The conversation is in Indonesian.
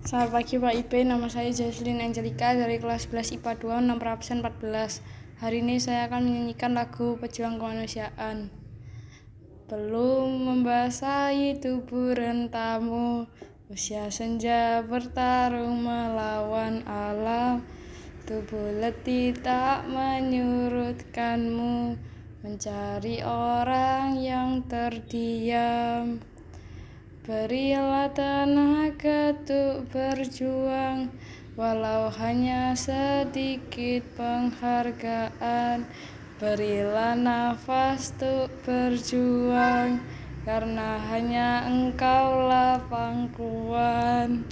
Selamat pagi Pak IP, nama saya Jaslin Angelika dari kelas 11 IPA 2, nomor absen 14. Hari ini saya akan menyanyikan lagu Pejuang Kemanusiaan. Belum membasahi tubuh rentamu, usia senja bertarung melawan alam. Tubuh letih tak menyurutkanmu, mencari orang yang terdiam. Berilah tenaga untuk berjuang, walau hanya sedikit penghargaan. Berilah nafas untuk berjuang, karena hanya engkaulah pangkuan.